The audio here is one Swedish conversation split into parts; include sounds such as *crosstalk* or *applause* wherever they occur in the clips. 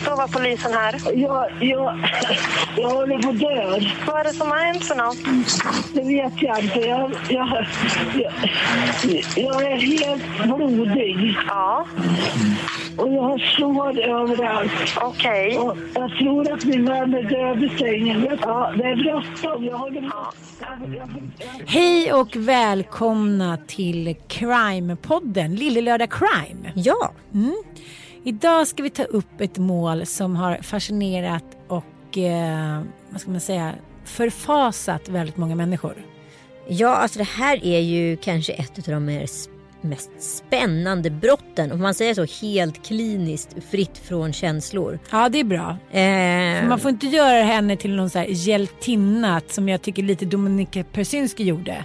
Så var polisen här. Jag, jag, jag håller på att dö. Vad är det som har hänt för något? Det vet jag inte. Jag, jag, jag, jag är helt blodig. Ja, Och jag har sår överallt. okej. Och jag tror att min vän är död i sängen. Ja, det är bråttom. Jag håller på. Hej och välkomna till Crime-podden, Lillelördag Crime. Ja, Idag ska vi ta upp ett mål som har fascinerat och eh, vad ska man säga, förfasat väldigt många människor. ja, alltså det här är ju kanske ett av de mer mest spännande brotten. Om man säger så helt kliniskt fritt från känslor. Ja, det är bra. Eh, Man får inte göra henne till någon så här hjältinna som jag tycker lite Dominika Persinski gjorde.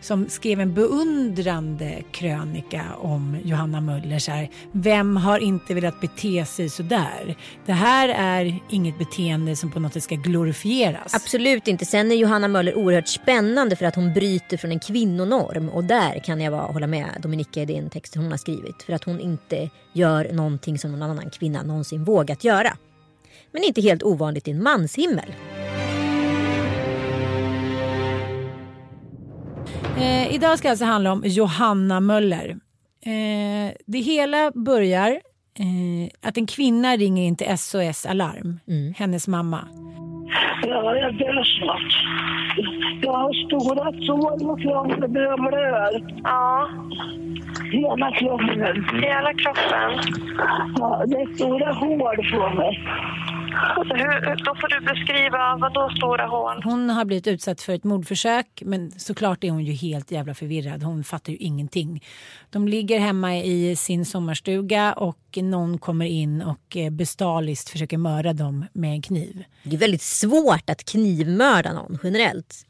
Som skrev en beundrande krönika om Johanna Möller. Så här, Vem har inte velat bete sig så där? Det här är inget beteende som på något sätt ska glorifieras. Absolut inte. Sen är Johanna Möller oerhört spännande för att hon bryter från en kvinnonorm. Och där kan jag bara hålla med Dominika i den texten hon har skrivit. För att hon inte gör någonting som någon annan kvinna någonsin vågat göra. Men inte helt ovanligt i en manshimmel. Eh, idag ska det alltså handla om Johanna Möller. Eh, det hela börjar eh, att en kvinna ringer in till SOS Alarm, hennes mamma. ja, jag dör snart. Jag har stora sår på kroppen. Jag blöder. Ja, Hela kroppen. hela kroppen. Ja, det är stora hål på mig. Så hur, då får du beskriva vad då stora hål. Hon har blivit utsatt för ett mordförsök men såklart är hon ju helt jävla förvirrad. Hon fattar ju ingenting. De ligger hemma i sin sommarstuga och någon kommer in och eh, bestialiskt försöker mörda dem med en kniv. Det är väldigt svårt att knivmörda någon generellt.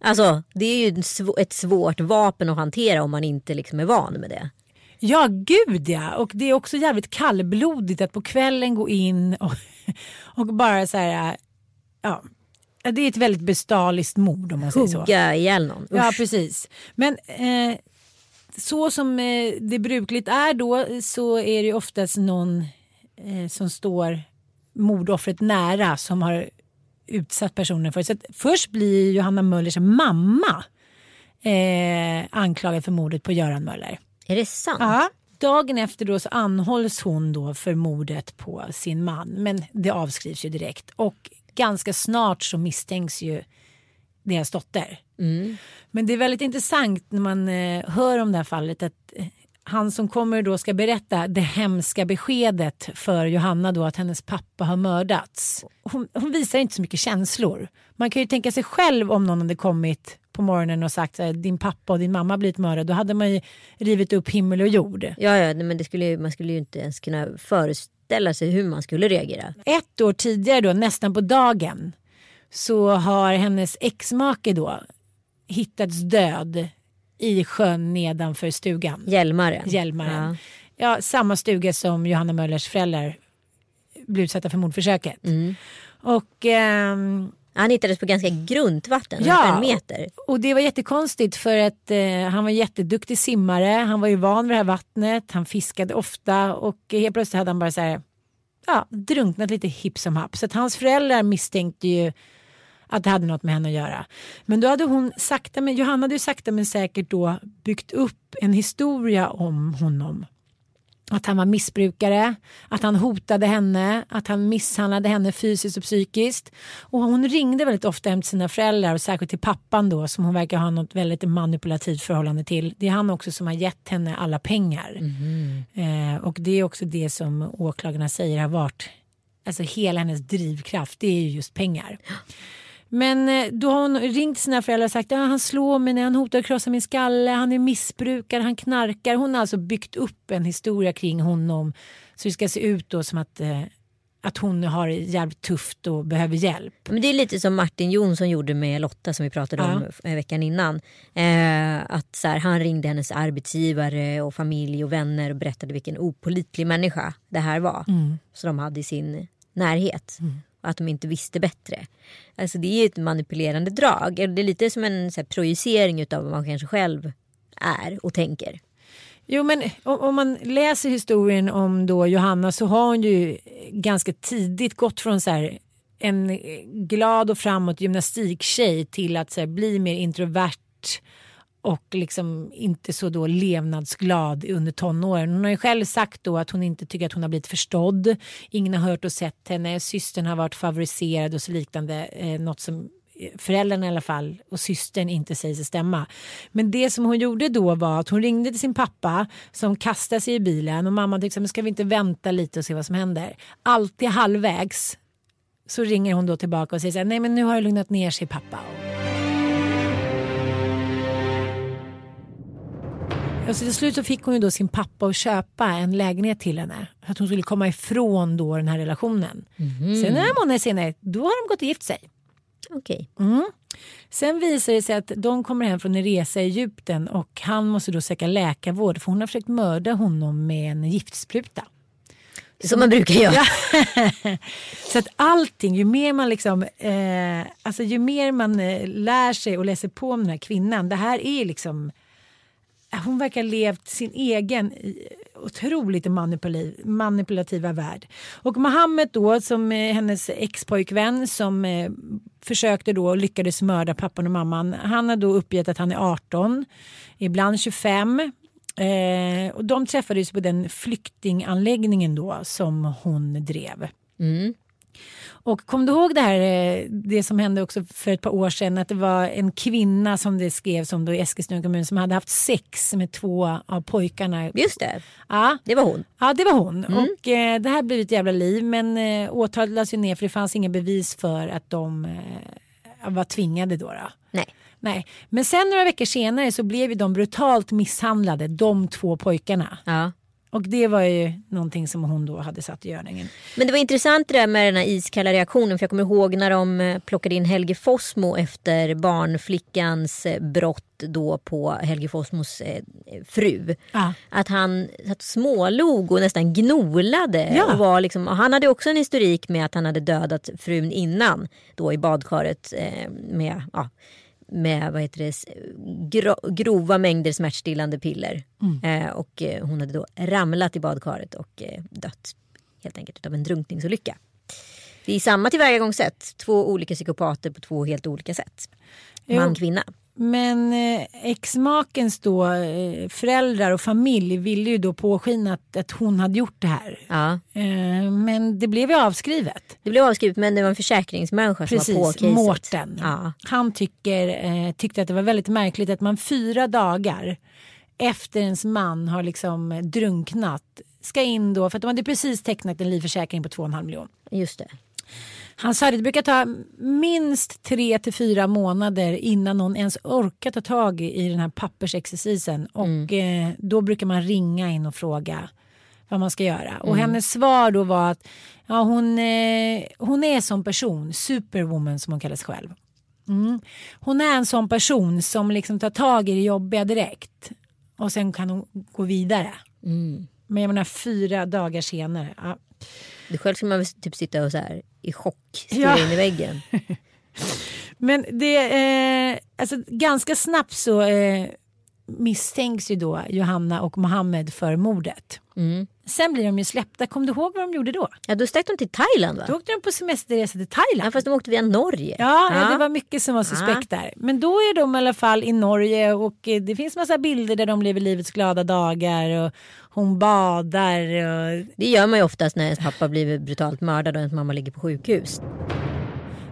Alltså det är ju ett svårt vapen att hantera om man inte liksom är van med det. Ja, gud ja. Och det är också jävligt kallblodigt att på kvällen gå in och, *laughs* och bara så här... Ja, det är ett väldigt bestaliskt mord om man säger så. Hugga ihjäl någon. Ja, Usch. precis. Men eh, så som eh, det brukligt är då så är det oftast någon eh, som står mordoffret nära som har utsatt personen för. Så att först blir Johanna Möllers mamma eh, anklagad för mordet på Göran Möller. Är det sant? Ja. Dagen efter då så anhålls hon då för mordet på sin man. Men det avskrivs ju direkt. Och ganska snart så misstänks ju deras dotter. Men det är väldigt intressant när man eh, hör om det här fallet att eh, han som kommer då ska berätta det hemska beskedet för Johanna då att hennes pappa har mördats. Hon, hon visar inte så mycket känslor. Man kan ju tänka sig själv om någon hade kommit på morgonen och sagt att din pappa och din mamma blivit mördade. Då hade man ju rivit upp himmel och jord. Ja, ja men det skulle, man skulle ju inte ens kunna föreställa sig hur man skulle reagera. Ett år tidigare då, nästan på dagen, så har hennes exmake då hittats död i sjön nedanför stugan. Hjälmaren. Hjälmaren. ja, samma stuga som Johanna Möllers föräldrar blev utsatta för mordförsöket. Mm. Och ehm, Han hittades på ganska grunt vatten, Ja. ja. en meter. Och det var jättekonstigt för att eh, han var jätteduktig simmare. Han var ju van vid det här vattnet. Han fiskade ofta och helt plötsligt hade han bara så här, ja, drunknat lite hipp som happ. Så att hans föräldrar misstänkte ju att det hade något med henne att göra. Men då hade hon sakta men Johanna hade ju sakta men säkert då byggt upp en historia om honom. Att han var missbrukare, att han hotade henne, att han misshandlade henne fysiskt och psykiskt. Och hon ringde väldigt ofta hem till sina föräldrar och särskilt till pappan då som hon verkar ha något väldigt manipulativt förhållande till. Det är han också som har gett henne alla pengar. Eh, och det är också det som åklagarna säger har varit alltså hela hennes drivkraft. Det är ju just pengar. Men eh, då har hon ringt sina föräldrar och sagt att han slår mig, han hotar att krossa min skalle, han är missbrukare, han knarkar. Hon har alltså byggt upp en historia kring honom så det ska se ut då som att, eh, att hon har jävligt tufft och behöver hjälp. Men det är lite som Martin Jonsson gjorde med Lotta som vi pratade om eh, veckan innan. Eh, att så här, han ringde hennes arbetsgivare och familj och vänner och berättade vilken opolitlig människa det här var. Så de hade i sin närhet. Och att de inte visste bättre. Alltså det är ju ett manipulerande drag. Det är lite som en så här, projicering av vad man kanske själv är och tänker. Jo men om, om man läser historien om då Johanna så har hon ju ganska tidigt gått från så här en glad och framåt gymnastiktjej till att så här, bli mer introvert och liksom inte så då levnadsglad under tonåren. Hon har ju själv sagt då att hon inte tycker att hon har blivit förstådd. Ingen har hört och sett henne. Systern har varit favoriserad och så liknande. Eh, något som eh, föräldrarna i alla fall och systern inte säger sig stämma. Men det som hon gjorde då var att hon ringde till sin pappa som kastade sig i bilen och mamma tyckte men ska vi inte vänta lite och se vad som händer. Alltid halvvägs så ringer hon då tillbaka och säger så här, nej men nu har det lugnat ner sig pappa. Och så till slut så fick hon ju då sin pappa att köpa en lägenhet till henne. Så att hon skulle komma ifrån då den här relationen. Sen några månader senare, då har de gått och gift sig. Okej. Mm. Sen visar det sig att de kommer hem från en resa i Egypten och han måste då söka läkarvård för hon har försökt mörda honom med en giftspruta. Som man brukar göra. Så att allting, ju mer man liksom, eh, alltså ju mer man eh, lär sig och läser på om den här kvinnan, det här är liksom, hon verkar ha levt sin egen otroligt manipulativ, manipulativa värld. Och Mohammed då som eh, hennes expojkvän som eh, försökte då och lyckades mörda pappan och mamman. Han har då uppgett att han är 18, ibland 25. Eh, och de träffades på den flyktinganläggningen då som hon drev. Mm. Och kom du ihåg det här eh, det som hände också för ett par år sedan att det var en kvinna som det skrevs om då i Eskilstuna kommun som hade haft sex med två av pojkarna. Just det, Ja, det var hon. ja det var hon. Och eh, det här blev ett jävla liv men eh, åtalet lades ju ner för det fanns inga bevis för att de eh, var tvingade då. då. Nej. Nej, men sen några veckor senare så blev ju de brutalt misshandlade, de två pojkarna. Ja. Och det var ju någonting som hon då hade satt i görningen. Men det var intressant det där med den här iskalla reaktionen för jag kommer ihåg när de eh, plockade in Helge Fossmo efter barnflickans eh, brott då på Helge Fossmos eh, fru. Ja. Att han satt smålog och nästan gnolade. Ja. Och var liksom, och han hade också en historik med att han hade dödat frun innan då i badkaret med ja, med vad heter det, gro, grova mängder smärtstillande piller. Eh, och eh, hon hade då ramlat i badkaret och eh, dött helt enkelt av en drunkningsolycka. Det är samma tillvägagångssätt. Två olika psykopater på två helt olika sätt. Man, Jo. kvinna. Men eh, exmakens då eh, föräldrar och familj ville ju då påskina att, att hon hade gjort det här. Ja. Eh, men det blev ju avskrivet. Det blev avskrivet men det var en försäkringsmänniska som var på Precis, caset. Mårten. Ja. Han tycker, tyckte att det var väldigt märkligt att man fyra dagar efter ens man har liksom drunknat ska in då, för att de hade precis tecknat en livförsäkring på 2,5 miljoner. Just det. Han sa att det brukar ta minst tre till fyra månader innan någon ens orkar ta tag i den här pappersexercisen. Och eh, då brukar man ringa in och fråga vad man ska göra. Och hennes svar då var att ja, hon, eh, hon är som person, superwoman som hon kallar sig själv. Mm. Hon är en sån person som liksom tar tag i det jobbiga direkt. Och sen kan hon gå vidare. Men jag menar fyra dagar senare. Ja. Själv ska man typ sitta och så här i chock stirra Ja. in i väggen. *laughs* Men det eh, alltså ganska snabbt så eh, misstänks ju då Johanna och Mohammed för mordet. Mm. Sen blir de ju släppta. Kom du ihåg vad de gjorde då? Ja då stack de till Thailand va? Då åkte de på semesterresa till Thailand. Ja, fast de åkte via Norge. Ja, ja, det var mycket som var suspekt där. Men då är de i alla fall i Norge och eh, det finns massa bilder där de lever livets glada dagar och hon badar. Och, Det gör man ju oftast när ens pappa blir brutalt mördad och ens mamma ligger på sjukhus.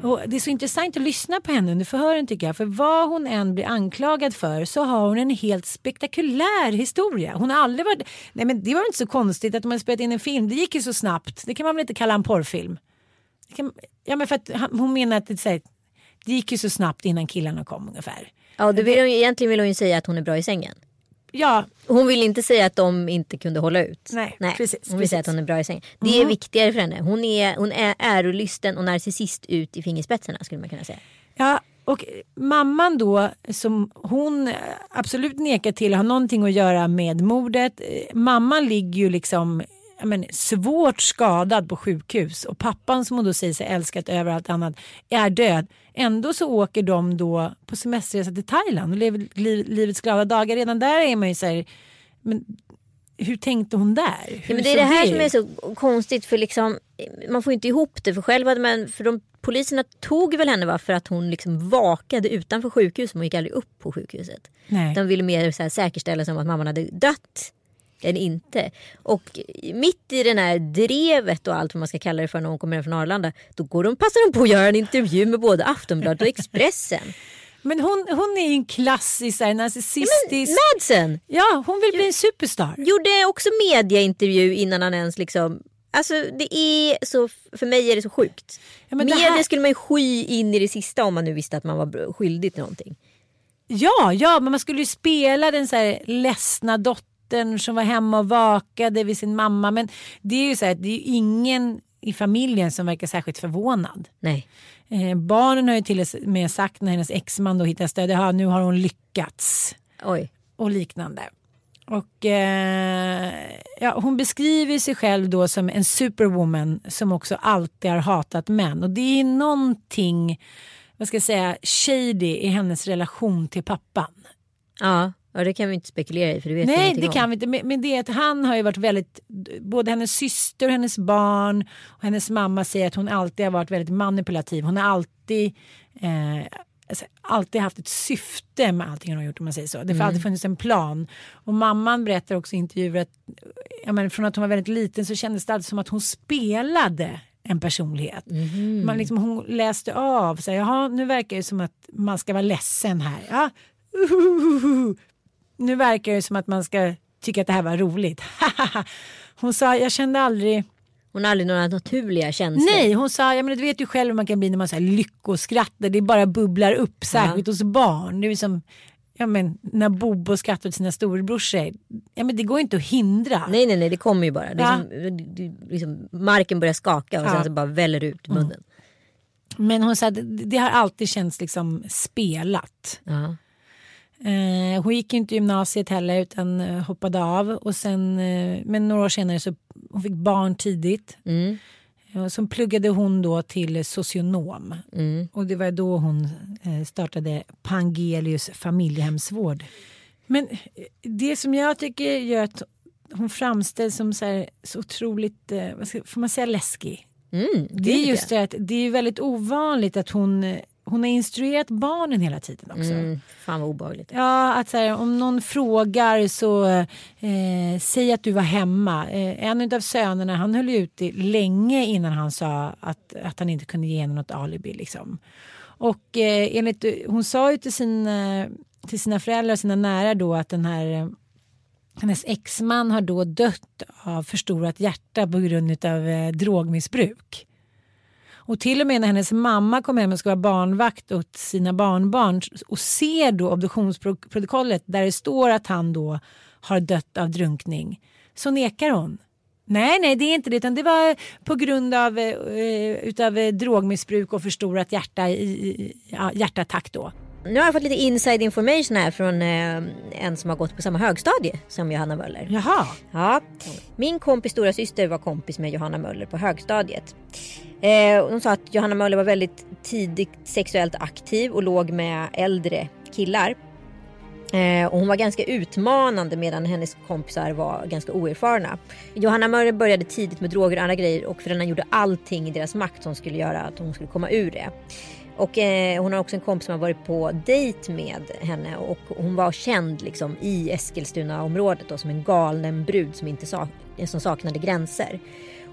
och det är så intressant att lyssna på henne under förhören tycker jag. För vad hon än blir anklagad för så har hon en helt spektakulär historia. Hon har aldrig varit... Nej men det var inte så konstigt att har spelat in en film. Det gick ju så snabbt. Det kan man väl inte kalla en porrfilm? Kan, ja men för att hon menar att det, här, det gick ju så snabbt innan killarna kom ungefär. Ja, det vill hon, egentligen vill hon ju säga att hon är bra i sängen. Ja, Hon vill inte säga att de inte kunde hålla ut. Nej, precis, Hon vill säga att precis. hon är bra i sängen. Det är Mm. viktigare för henne. Hon är, hon är ärolysten och narcissist ut i fingerspetsarna skulle man kunna säga. Ja, och mamman då som hon absolut nekar till har någonting att göra med mordet. Eh, Mamman ligger ju liksom men, svårt skadad på sjukhus och pappan som hon då säger sig älskat över allt annat är död. Ändå så åker de då på semesterresa till Thailand och lever li- livets glada dagar. Redan där är man ju så här, men hur tänkte hon där? Ja, men det är det här ut? som är så konstigt för liksom, man får inte ihop det för själv man, för de poliserna tog väl henne va, för att hon liksom vakade utanför sjukhuset, hon gick aldrig upp på sjukhuset. Nej. De ville mer så här säkerställa sig om att mamman hade dött än inte. Och mitt i den här drevet och allt vad man ska kalla det för när hon kommer hem från Arlanda, då går de, passar de på att göra en intervju med både Aftonbladet och Expressen. *laughs* Men hon, hon är ju en klassisk här, narcissistisk... Madsen Ja, hon vill bli en superstar. gjorde också mediaintervju innan han ens liksom Alltså det är så, för mig är det så sjukt. Ja, men det Media här- skulle man ju sky in i det sista om man nu visste att man var skyldig till någonting. Ja, ja, men man skulle ju spela den så här ledsna dottern som var hemma och vakade vid sin mamma. Men det är ju så här, det är ingen i familjen som verkar särskilt förvånad. Nej. Eh, barnen har ju till och med sagt när hennes exman då hittar stöd, ja nu har hon lyckats Oj. och liknande. Och eh, ja, hon beskriver sig själv då som en superwoman som också alltid har hatat män. Och det är någonting, vad ska jag säga, shady i hennes relation till pappan. Ja, ja det kan vi inte spekulera i för det vet Nej det om. kan vi inte. Men det är att han har ju varit väldigt, både hennes syster och hennes barn och hennes mamma säger att hon alltid har varit väldigt manipulativ. Hon har alltid eh, alltså, alltid haft ett syfte med allting hon har gjort om man säger så. Det har Mm. alltid funnits en plan. Och mamman berättar också i intervjuer att ja, men från att hon var väldigt liten så kändes det alltid som att hon spelade en personlighet. Mhm. Man liksom, hon läste av, så här, jaha nu verkar det som att man ska vara ledsen här. Ja. Nu verkar det som att man ska tycka att det här var roligt. *laughs* hon sa, jag kände aldrig Hon har aldrig några naturliga känslor. Nej, hon sa, ja, men du vet ju själv hur man kan bli när man så här lyckoskrattar. Det bara bubblar upp, särskilt hos barn. Det är som ja, men, när Bobo skrattar åt sina storebrorsor. Ja, men det går inte att hindra. Nej nej nej det kommer ju bara. Det är Ja. som, det- liksom, marken börjar skaka och Ja. sen så bara väller ut munnen. Men hon sa det, det har alltid känts liksom spelat. Ja. Eh, hon gick inte gymnasiet heller utan eh, hoppade av. Och sen, eh, men några år senare så hon fick barn tidigt. Mm. Och så pluggade hon då till socionom. Mm. Och det var då hon eh, startade Pangelius familjehemsvård. Men eh, det som jag tycker gör att hon framställs som så, här, så otroligt, vad ska, får man säga läskig? Mm, Det är tycker just det att det är väldigt ovanligt att hon, hon har instruerat barnen hela tiden också. Mm, fan vad obehagligt. Ja, att så här, om någon frågar så eh, säg att du var hemma. Eh, en av sönerna han höll ut länge innan han sa att, att han inte kunde ge henne något alibi. Liksom. Och eh, enligt, hon sa ju till, sin, eh, till sina föräldrar och sina nära då att den här hennes exman har då dött av förstorat hjärta på grund av eh, drogmissbruk. Och till och med när hennes mamma kommer hem och ska vara barnvakt åt sina barnbarn och ser då obduktionsprotokollet där det står att han då har dött av drunkning så nekar hon. Nej, nej, det är inte det, utan det var på grund av eh, utav eh, drogmissbruk och förstorat hjärta i, i, ja, hjärtattack då. Nu har jag fått lite inside information här från eh, en som har gått på samma högstadie som Johanna Möller. Jaha. Ja, min kompis stora syster var kompis med Johanna Möller på högstadiet. Eh, och de sa att Johanna Möller var väldigt tidigt sexuellt aktiv och låg med äldre killar. Eh, och hon var ganska utmanande medan hennes kompisar var ganska oerfarna. Johanna Möller började tidigt med droger och andra grejer och föräldrarna gjorde allting i deras makt som skulle göra att hon skulle komma ur det. Och eh, hon har också en kompis som har varit på dejt med henne och hon var känd liksom i Eskilstuna-området då, som en galen brud som, inte sak som saknade gränser.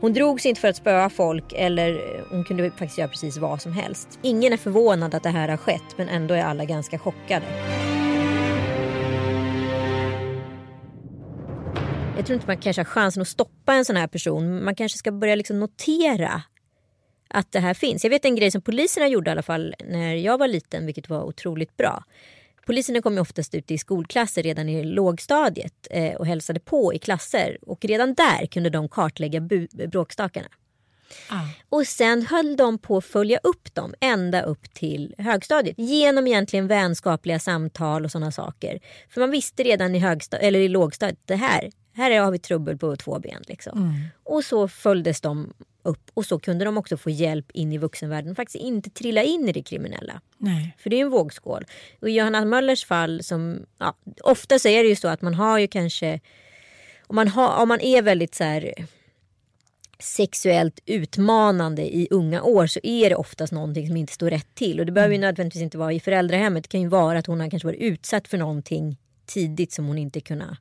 Hon drog sig inte för att spöa folk eller eh, hon kunde faktiskt göra precis vad som helst. Ingen är förvånad att det här har skett men ändå är alla ganska chockade. Jag tror inte man kanske har chansen att stoppa en sån här person. Man kanske ska börja liksom notera att det här finns. Jag vet en grej som poliserna gjorde i alla fall när jag var liten, vilket var otroligt bra. Poliserna kom ju oftast ut i skolklasser redan i lågstadiet eh, och hälsade på i klasser. Och redan där kunde de kartlägga bråkstakarna. Ah. Och sen höll de på att följa upp dem ända upp till högstadiet. Genom egentligen vänskapliga samtal och sådana saker. För man visste redan i, eller i lågstadiet, det här, här har vi trubbel på två ben. Liksom. Mm. Och så följdes de upp och så kunde de också få hjälp in i vuxenvärlden och faktiskt inte trilla in i det kriminella. Nej. För det är en vågskål. Och i Johanna Möllers fall som, ja, ofta så är det ju så att man har ju kanske, om man, har, om man är väldigt så här sexuellt utmanande i unga år så är det oftast någonting som inte står rätt till. Och det behöver ju mm. nödvändigtvis inte vara i föräldrahemmet. Det kan ju vara att hon har kanske varit utsatt för någonting tidigt som hon inte kunnat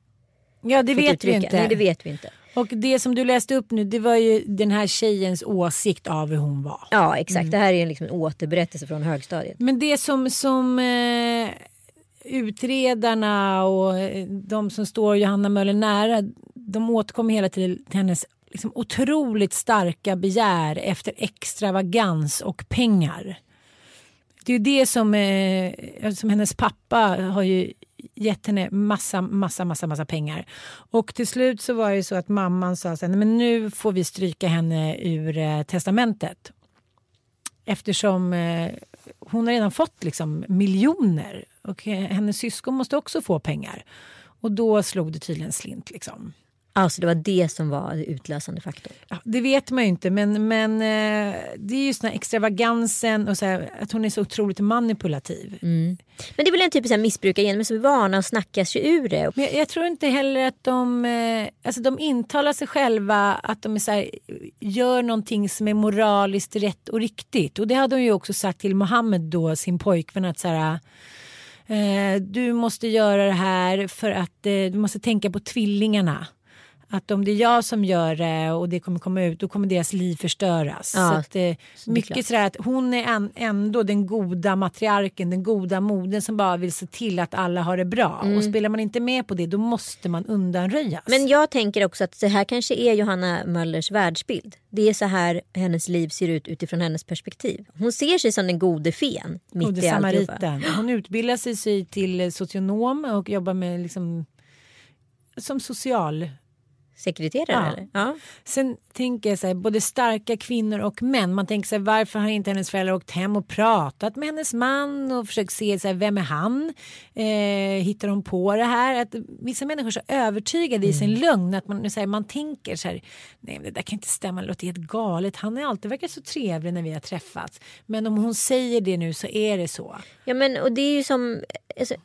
Ja det vet uttrycka. vi inte. Nej det vet vi inte. Och det som du läste upp nu det var ju den här tjejens åsikt av hur hon var. Ja exakt, mm. det här är liksom en återberättelse från högstadiet. Men det som, som eh, utredarna och eh, de som står Johanna Möller nära de återkommer hela tiden till hennes liksom, otroligt starka begär efter extravagans och pengar. Det är ju det som, eh, som hennes pappa har ju gett henne massa, massa, massa, massa pengar. Och till slut så var det så att mamman sa så här, men nu får vi stryka henne ur eh, testamentet. Eftersom eh, hon har redan fått liksom miljoner och eh, hennes syskon måste också få pengar. Och då slog det tydligen slint liksom. Alltså det var det som var utlösande faktorn? Ja, det vet man ju inte men, men eh, det är just den här extravagansen och så här, att hon är så otroligt manipulativ. Mm. Men det är väl en typ av missbrukargen, men så är vana att snacka sig ur det. Men jag, jag, tror inte heller att de, eh, alltså de intalar sig själva att de är så här, gör någonting som är moraliskt rätt och riktigt. Och det hade hon ju också sagt till Mohammed då, sin pojkvän att så här, eh, du måste göra det här för att du måste tänka på tvillingarna. Att om det är jag som gör det och det kommer komma ut då kommer deras liv förstöras. Ja, så att, eh, mycket sådär att hon är ändå den goda matriarken, den goda moden som bara vill se till att alla har det bra. Mm. Och spelar man inte med på det då måste man undanröjas. Men jag tänker också att det här kanske är Johanna Möllers världsbild. Det är så här hennes liv ser ut utifrån hennes perspektiv. Hon ser sig som den gode fen mitt gode i samariten. Hon utbildar sig till socionom och jobbar med liksom som social sekreterare? Ja. Eller? Ja. Sen tänker jag så här, både starka kvinnor och män. Man tänker så här, varför har inte hennes föräldrar åkt hem och pratat med hennes man och försökt se så här, vem är han? Eh, hittar hon på det här? Att vissa människor är så övertygade mm. i sin mm. lögn att man, så här, man tänker så här, nej det där kan inte stämma, det låter helt galet. Han har alltid verkat så trevlig när vi har träffats. Men om hon säger det nu så är det så. Ja men och det är ju som alltså,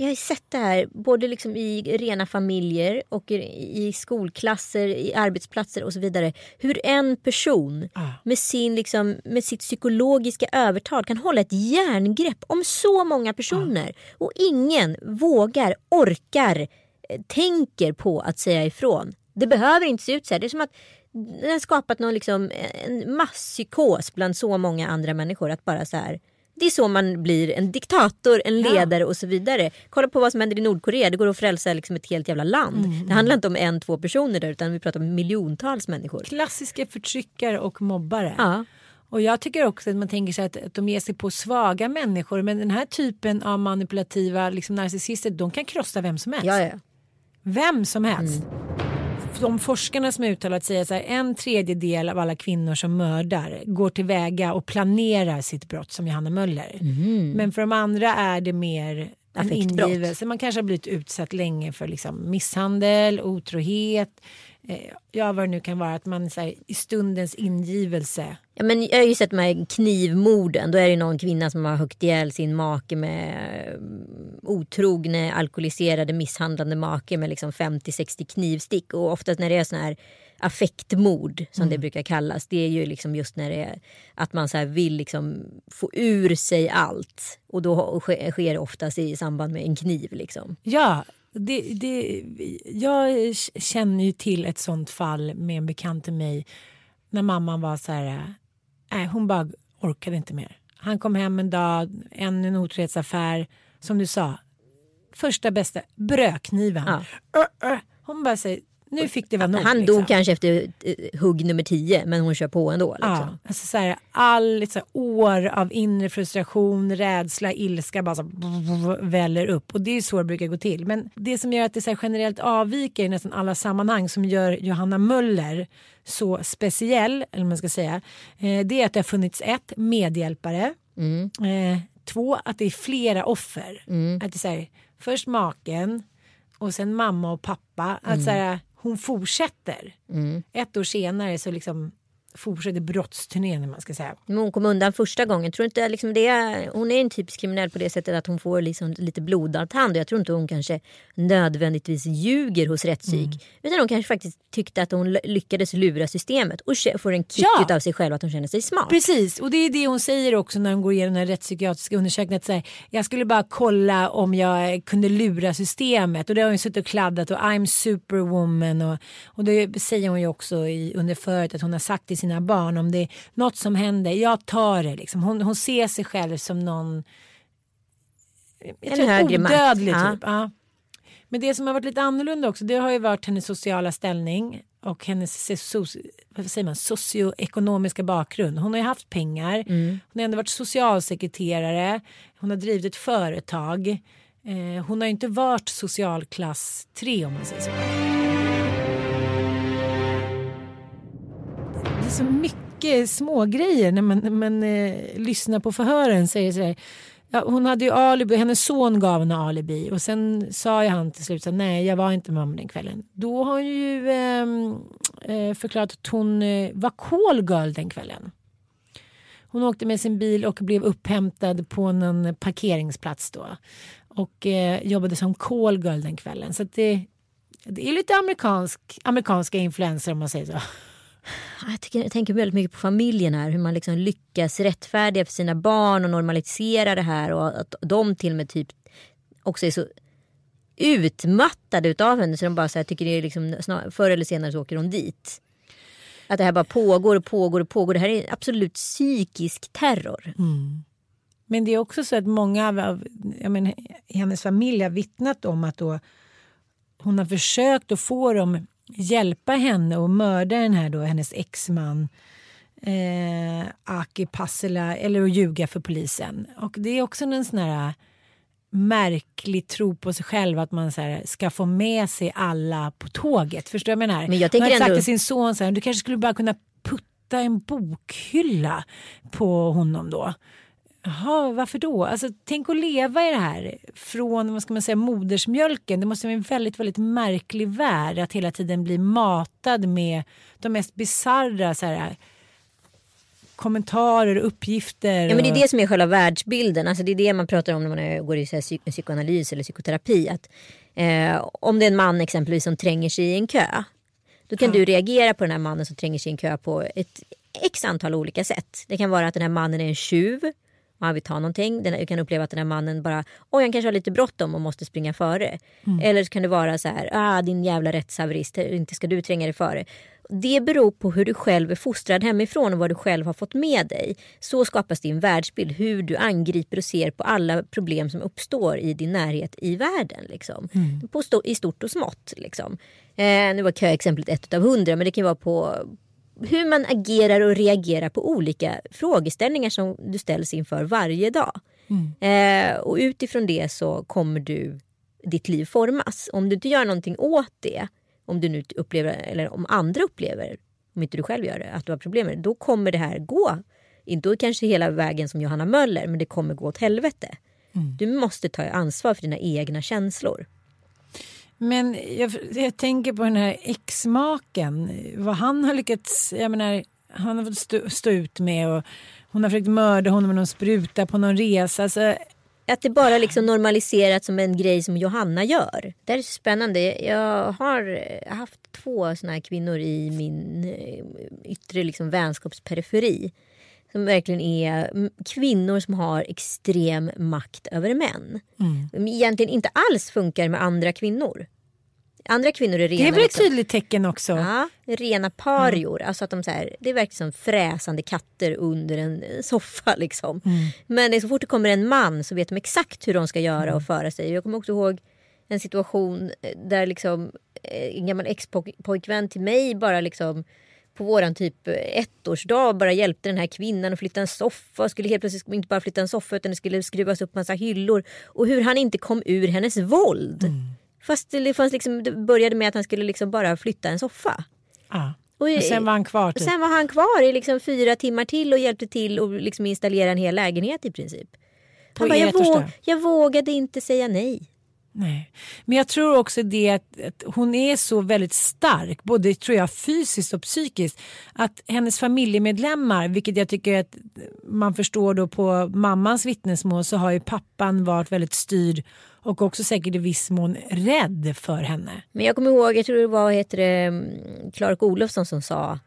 jag har sett det här både liksom i rena familjer och i skolklasser, i arbetsplatser och så vidare. Hur en person ah. med, sin, liksom, med sitt psykologiska övertag kan hålla ett järngrepp om så många personer. Ah. Och ingen vågar, orkar, eh, tänker på att säga ifrån. Det behöver inte se ut så här. Det är som att det har skapat någon liksom, en masspsykos bland så många andra människor. Att bara så här det är så man blir en diktator, en ledare ja. och så vidare. Kolla på vad som händer i Nordkorea. Det går att frälsa liksom ett helt jävla land. Mm. Det handlar inte om en, två personer där utan vi pratar om miljontals människor. Klassiska förtryckare och mobbare. Ja. Och jag tycker också att man tänker sig att, att de ger sig på svaga människor. Men den här typen av manipulativa liksom narcissister de kan krossa vem som helst. Ja, ja. Vem som helst. Mm. De forskarna som har uttalat sig att en tredjedel av alla kvinnor som mördar går tillväga och planerar sitt brott som Johanna Möller. Mm. Men för de andra är det mer en ingivelse. Man kanske har blivit utsatt länge för liksom misshandel, otrohet. Eh, ja vad det nu kan vara. Att man här, i stundens ingivelse. Ja, men jag har ju sett de här knivmorden. Då är det någon kvinna som har huggit ihjäl sin make med mm, otrogne, alkoholiserade, misshandlande make med liksom 50-60 knivstick. Och oftast när det är såna här affektmord som det brukar kallas. Det är ju liksom just när det är att man så vill liksom få ur sig allt. Och då sker sker det oftast i samband med en kniv liksom. Ja, det, det, jag känner ju till ett sånt fall med en bekant till mig. När mamman var så här, nej hon bara orkade inte mer. Han kom hem en dag, en, en otrohetsaffär, som du sa. Första bästa, brödkniven. Ö. Hon bara säger, nu fick det vara nog. Han liksom. dog kanske efter eh, hugg nummer 10 men hon kör på ändå. Liksom. Ja, alltså så här, all liksom, år av inre frustration, rädsla, ilska bara så här, väller upp. Och det är så det brukar gå till. Men det som gör att det så här, generellt avviker i nästan alla sammanhang som gör Johanna Möller så speciell, eller man ska säga, eh, det är att det har funnits ett, medhjälpare. Eh, två, att det är flera offer. Att det är så här, först maken och sen mamma och pappa. Att så här, hon fortsätter. Ett år senare så liksom fortsätter brottsturnén, man ska säga. Men hon kom undan första gången. Tror inte liksom det är, hon är en typisk kriminell på det sättet att hon får liksom lite blodad tand. Jag tror inte hon kanske nödvändigtvis ljuger hos rättspsyk. Mm. Utan hon kanske faktiskt tyckte att hon lyckades lura systemet och får en kick Ja. av sig själv att hon känner sig smart. Precis, och det är det hon säger också när hon går igenom den rättspsykiatriska undersökningen. Att här, jag skulle bara kolla om jag kunde lura systemet. Och det har hon suttit och kladdat och I'm superwoman. Och, och det säger hon ju också i, under förut att hon har sagt till sina barn om det är något som händer, jag tar det. Liksom. Hon, hon ser sig själv som någon jag En högre makt. odödlig Ja. typ. Ja. Men det som har varit lite annorlunda också det har ju varit hennes sociala ställning och hennes vad säger man, socioekonomiska bakgrund. Hon har ju haft pengar, hon har ändå varit socialsekreterare, hon har drivit ett företag. Eh, hon har ju inte varit socialklass 3 om man säger så. Så mycket smågrejer när man, när man eh, lyssnar på förhören. Säger så här, ja, hon hade ju alibi, hennes son gav henne alibi och sen sa ju han till slut så nej jag var inte med mamma den kvällen. Då har hon ju ehm, eh, förklarat att hon eh, var call girl den kvällen. Hon åkte med sin bil och blev upphämtad på någon parkeringsplats då. Och eh, jobbade som call girl den kvällen. Så att det, det är lite amerikansk, amerikanska influenser om man säger så. Ah, jag, tycker, jag tänker väldigt mycket på familjen här. Hur man liksom lyckas rättfärdiga för sina barn och normalisera det här. Och att de till och med typ också är så utmattade utav henne så de bara så här, tycker det är liksom, snar, förr eller senare så åker de dit. Att det här bara pågår och pågår och pågår. Det här är absolut psykisk terror. Mm. Men det är också så att många av- jag menar, i hennes familj har vittnat om att då hon har försökt att få dem hjälpa henne och mörda den här då, hennes exman eh, Aki Passela eller att ljuga för polisen. Och det är också en sån här märklig tro på sig själv att man så här, ska få med sig alla på tåget. Förstår du vad jag menar? Men jag tänker har sagt ändå- till sin son så här, du kanske skulle bara kunna putta en bokhylla på honom då. Jaha, varför då? Alltså, tänk att leva i det här från vad ska man säga, modersmjölken. Det måste vara en väldigt, väldigt märklig värld att hela tiden bli matad med de mest bisarra så här, kommentarer och uppgifter. Ja, men det är det som är själva världsbilden. Alltså det är det man pratar om när man går i så psyk- psykoanalys eller psykoterapi. Att, eh, om det är en man exempelvis som tränger sig i en kö. Då kan du reagera på den här mannen som tränger sig i en kö på ett x antal olika sätt. Det kan vara att den här mannen är en tjuv han vill ta någonting. Den- Du kan uppleva att den här mannen bara, oj han kanske har lite bråttom och måste springa före. Eller så kan det vara så här, ah din jävla rättshaverist, inte ska du tränga dig före. Det beror på hur du själv är fostrad hemifrån och vad du själv har fått med dig. Så skapas din världsbild, hur du angriper och ser på alla problem som uppstår i din närhet i världen. Liksom. På sto- I stort och smått. Liksom. Eh, nu var köexemplet ett av hundra men det kan vara på hur man agerar och reagerar på olika frågeställningar som du ställs inför varje dag. Eh, och utifrån det så kommer du, ditt liv formas. Om du inte gör någonting åt det om du nu upplever, eller om andra upplever, om inte du själv gör det, att du har problem med det, då kommer det här gå. Inte kanske hela vägen som Johanna Möller, men det kommer gå åt helvete. Mm. Du måste ta ansvar för dina egna känslor. Men jag, jag tänker på den här exmaken. Vad han har lyckats... Jag menar, han har fått stå, stå ut med och hon har försökt mörda honom med någon spruta på någon resa. Så att det bara liksom normaliserats som en grej som Johanna gör. Det är spännande. Jag har eh, haft två såna här kvinnor i min eh, yttre liksom vänskapsperiferi. Som verkligen är kvinnor som har extrem makt över män. Mm. Egentligen inte alls funkar med andra kvinnor. Andra kvinnor är rena. Det är väl ett liksom, tydligt tecken också? Ja, rena parior. Mm. Alltså att de så här, det är verkligen som fräsande katter under en soffa. Liksom. Mm. Men så fort det kommer en man så vet de exakt hur de ska göra mm. och föra sig. Jag kommer också ihåg en situation där liksom, eh, en gammal ex-pojkvän till mig bara liksom på våran typ ettårsdag bara hjälpte den här kvinnan att flytta en soffa. Skulle helt plötsligt inte bara flytta en soffa utan det skulle skruvas upp massa hyllor. Och hur han inte kom ur hennes våld. Mm. Fast det, fanns liksom, det började med att han skulle liksom bara flytta en soffa. Ah. Och, och sen var han kvar? Typ. Sen var han kvar i liksom fyra timmar till och hjälpte till att liksom installera en hel lägenhet i princip. Han bara, jag, våg, jag vågade inte säga nej. Nej. Men jag tror också det att, att, hon är så väldigt stark, både tror jag fysiskt och psykiskt. Att hennes familjemedlemmar, vilket jag tycker att man förstår då på mammans vittnesmål så har ju pappan varit väldigt styrd och också säkert i viss mån rädd för henne. Men jag kommer ihåg, jag tror det var heter det, Clark Olofsson som sa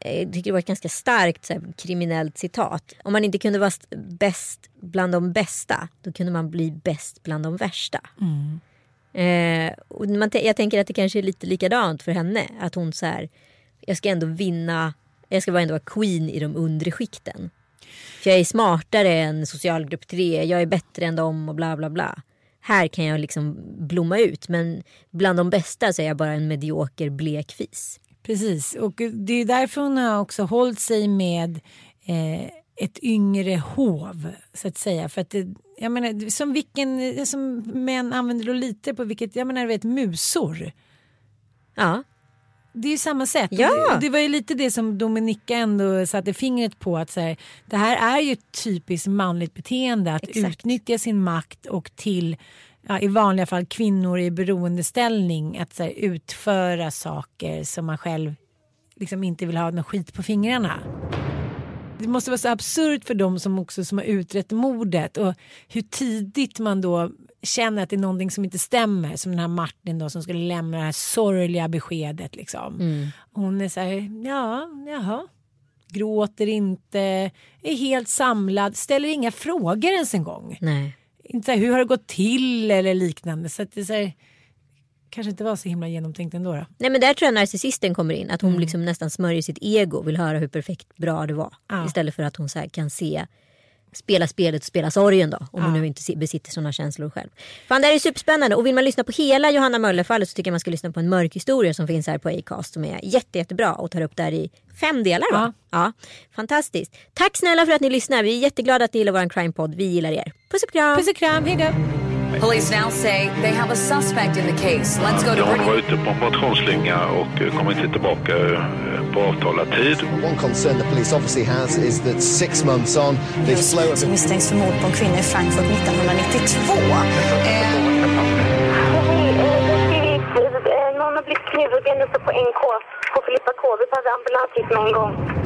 jag tycker det var ett ganska starkt så här, kriminellt citat. Om man inte kunde vara bäst bland de bästa, då kunde man bli bäst bland de värsta. Mm. Eh, och man, jag tänker att det kanske är lite likadant för henne. Att hon så här, jag ska ändå vinna, jag ska ändå vara queen i de undre skikten. För jag är smartare än socialgrupp 3, jag är bättre än dem och bla bla bla här kan jag liksom blomma ut. Men bland de bästa så är jag bara en medioker blekfis. Precis, och det är därför hon har också hållit sig med eh, ett yngre hov så att säga. För att det, jag menar, som vilken, som män använder Lolita på vilket, jag menar du vet musor. Ja. Det är ju samma sätt. Ja. Och det, var ju lite det som Dominika ändå satte fingret på. att så här, Det här är ju ett typiskt manligt beteende. Att Exakt. utnyttja sin makt och till ja, i vanliga fall kvinnor i beroendeställning. Att här, utföra saker som man själv liksom inte vill ha någon skit på fingrarna. Det måste vara så absurt för dem som också som har utrett mordet och hur tidigt man då känner att det är någonting som inte stämmer. Som den här Martin då som skulle lämna det här sorgliga beskedet. Liksom. Mm. Hon är så här, ja, jaha. Gråter inte, är helt samlad, ställer inga frågor ens en gång. Nej. Inte här, hur har det gått till eller liknande. Så att det är så här, kanske inte var så himla genomtänkt ändå. Då. Nej men där tror jag narcissisten kommer in. Att hon mm. liksom nästan smörjer sitt ego och vill höra hur perfekt bra det var. Ja. Istället för att hon så kan se spela spelet och spela sorgen då. Om ja. hon nu inte besitter sådana känslor själv. Fan det här är superspännande och vill man lyssna på hela Johanna Möller-fallet så tycker jag man ska lyssna på en mörk historia som finns här på Acast som är jätte, jättebra och tar upp det här i fem delar va? Ja. ja. Fantastiskt. Tack snälla för att ni lyssnar. Vi är jätteglada att ni gillar vår crime-podd. Vi gillar er. Puss och kram. Puss och kram. Hejdå. Police now say they have a suspect in the case. Let's go to ja, hon var ute på en motionsslinga och eh, kom inte tillbaka eh, på avtalad tid. One concern the police obviously has is that six months on the flow of... misstänks för mord på en kvinna i Frankfurt 1992. Någon har blivit knivhuggen uppe på NK på Filippa K. Vi behöver ambulans hit med en gång.